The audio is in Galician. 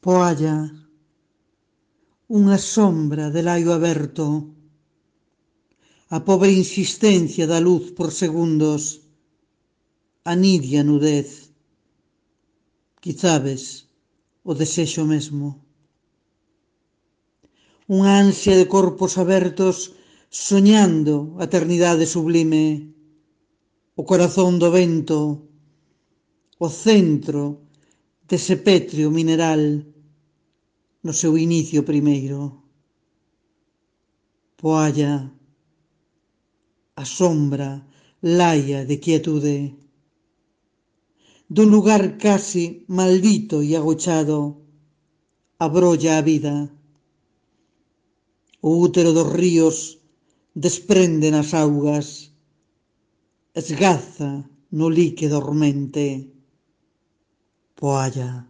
poalla, unha sombra de laio aberto, a pobre insistencia da luz por segundos, a nidia nudez, quizabes o desexo mesmo. Unha ansia de corpos abertos soñando a eternidade sublime, o corazón do vento, o centro dese pétreo mineral no seu inicio primeiro. Poalla, a sombra laia de quietude, dun lugar casi maldito e agochado, abrolla a vida. O útero dos ríos desprenden as augas, esgaza no líquido ormente Poalla.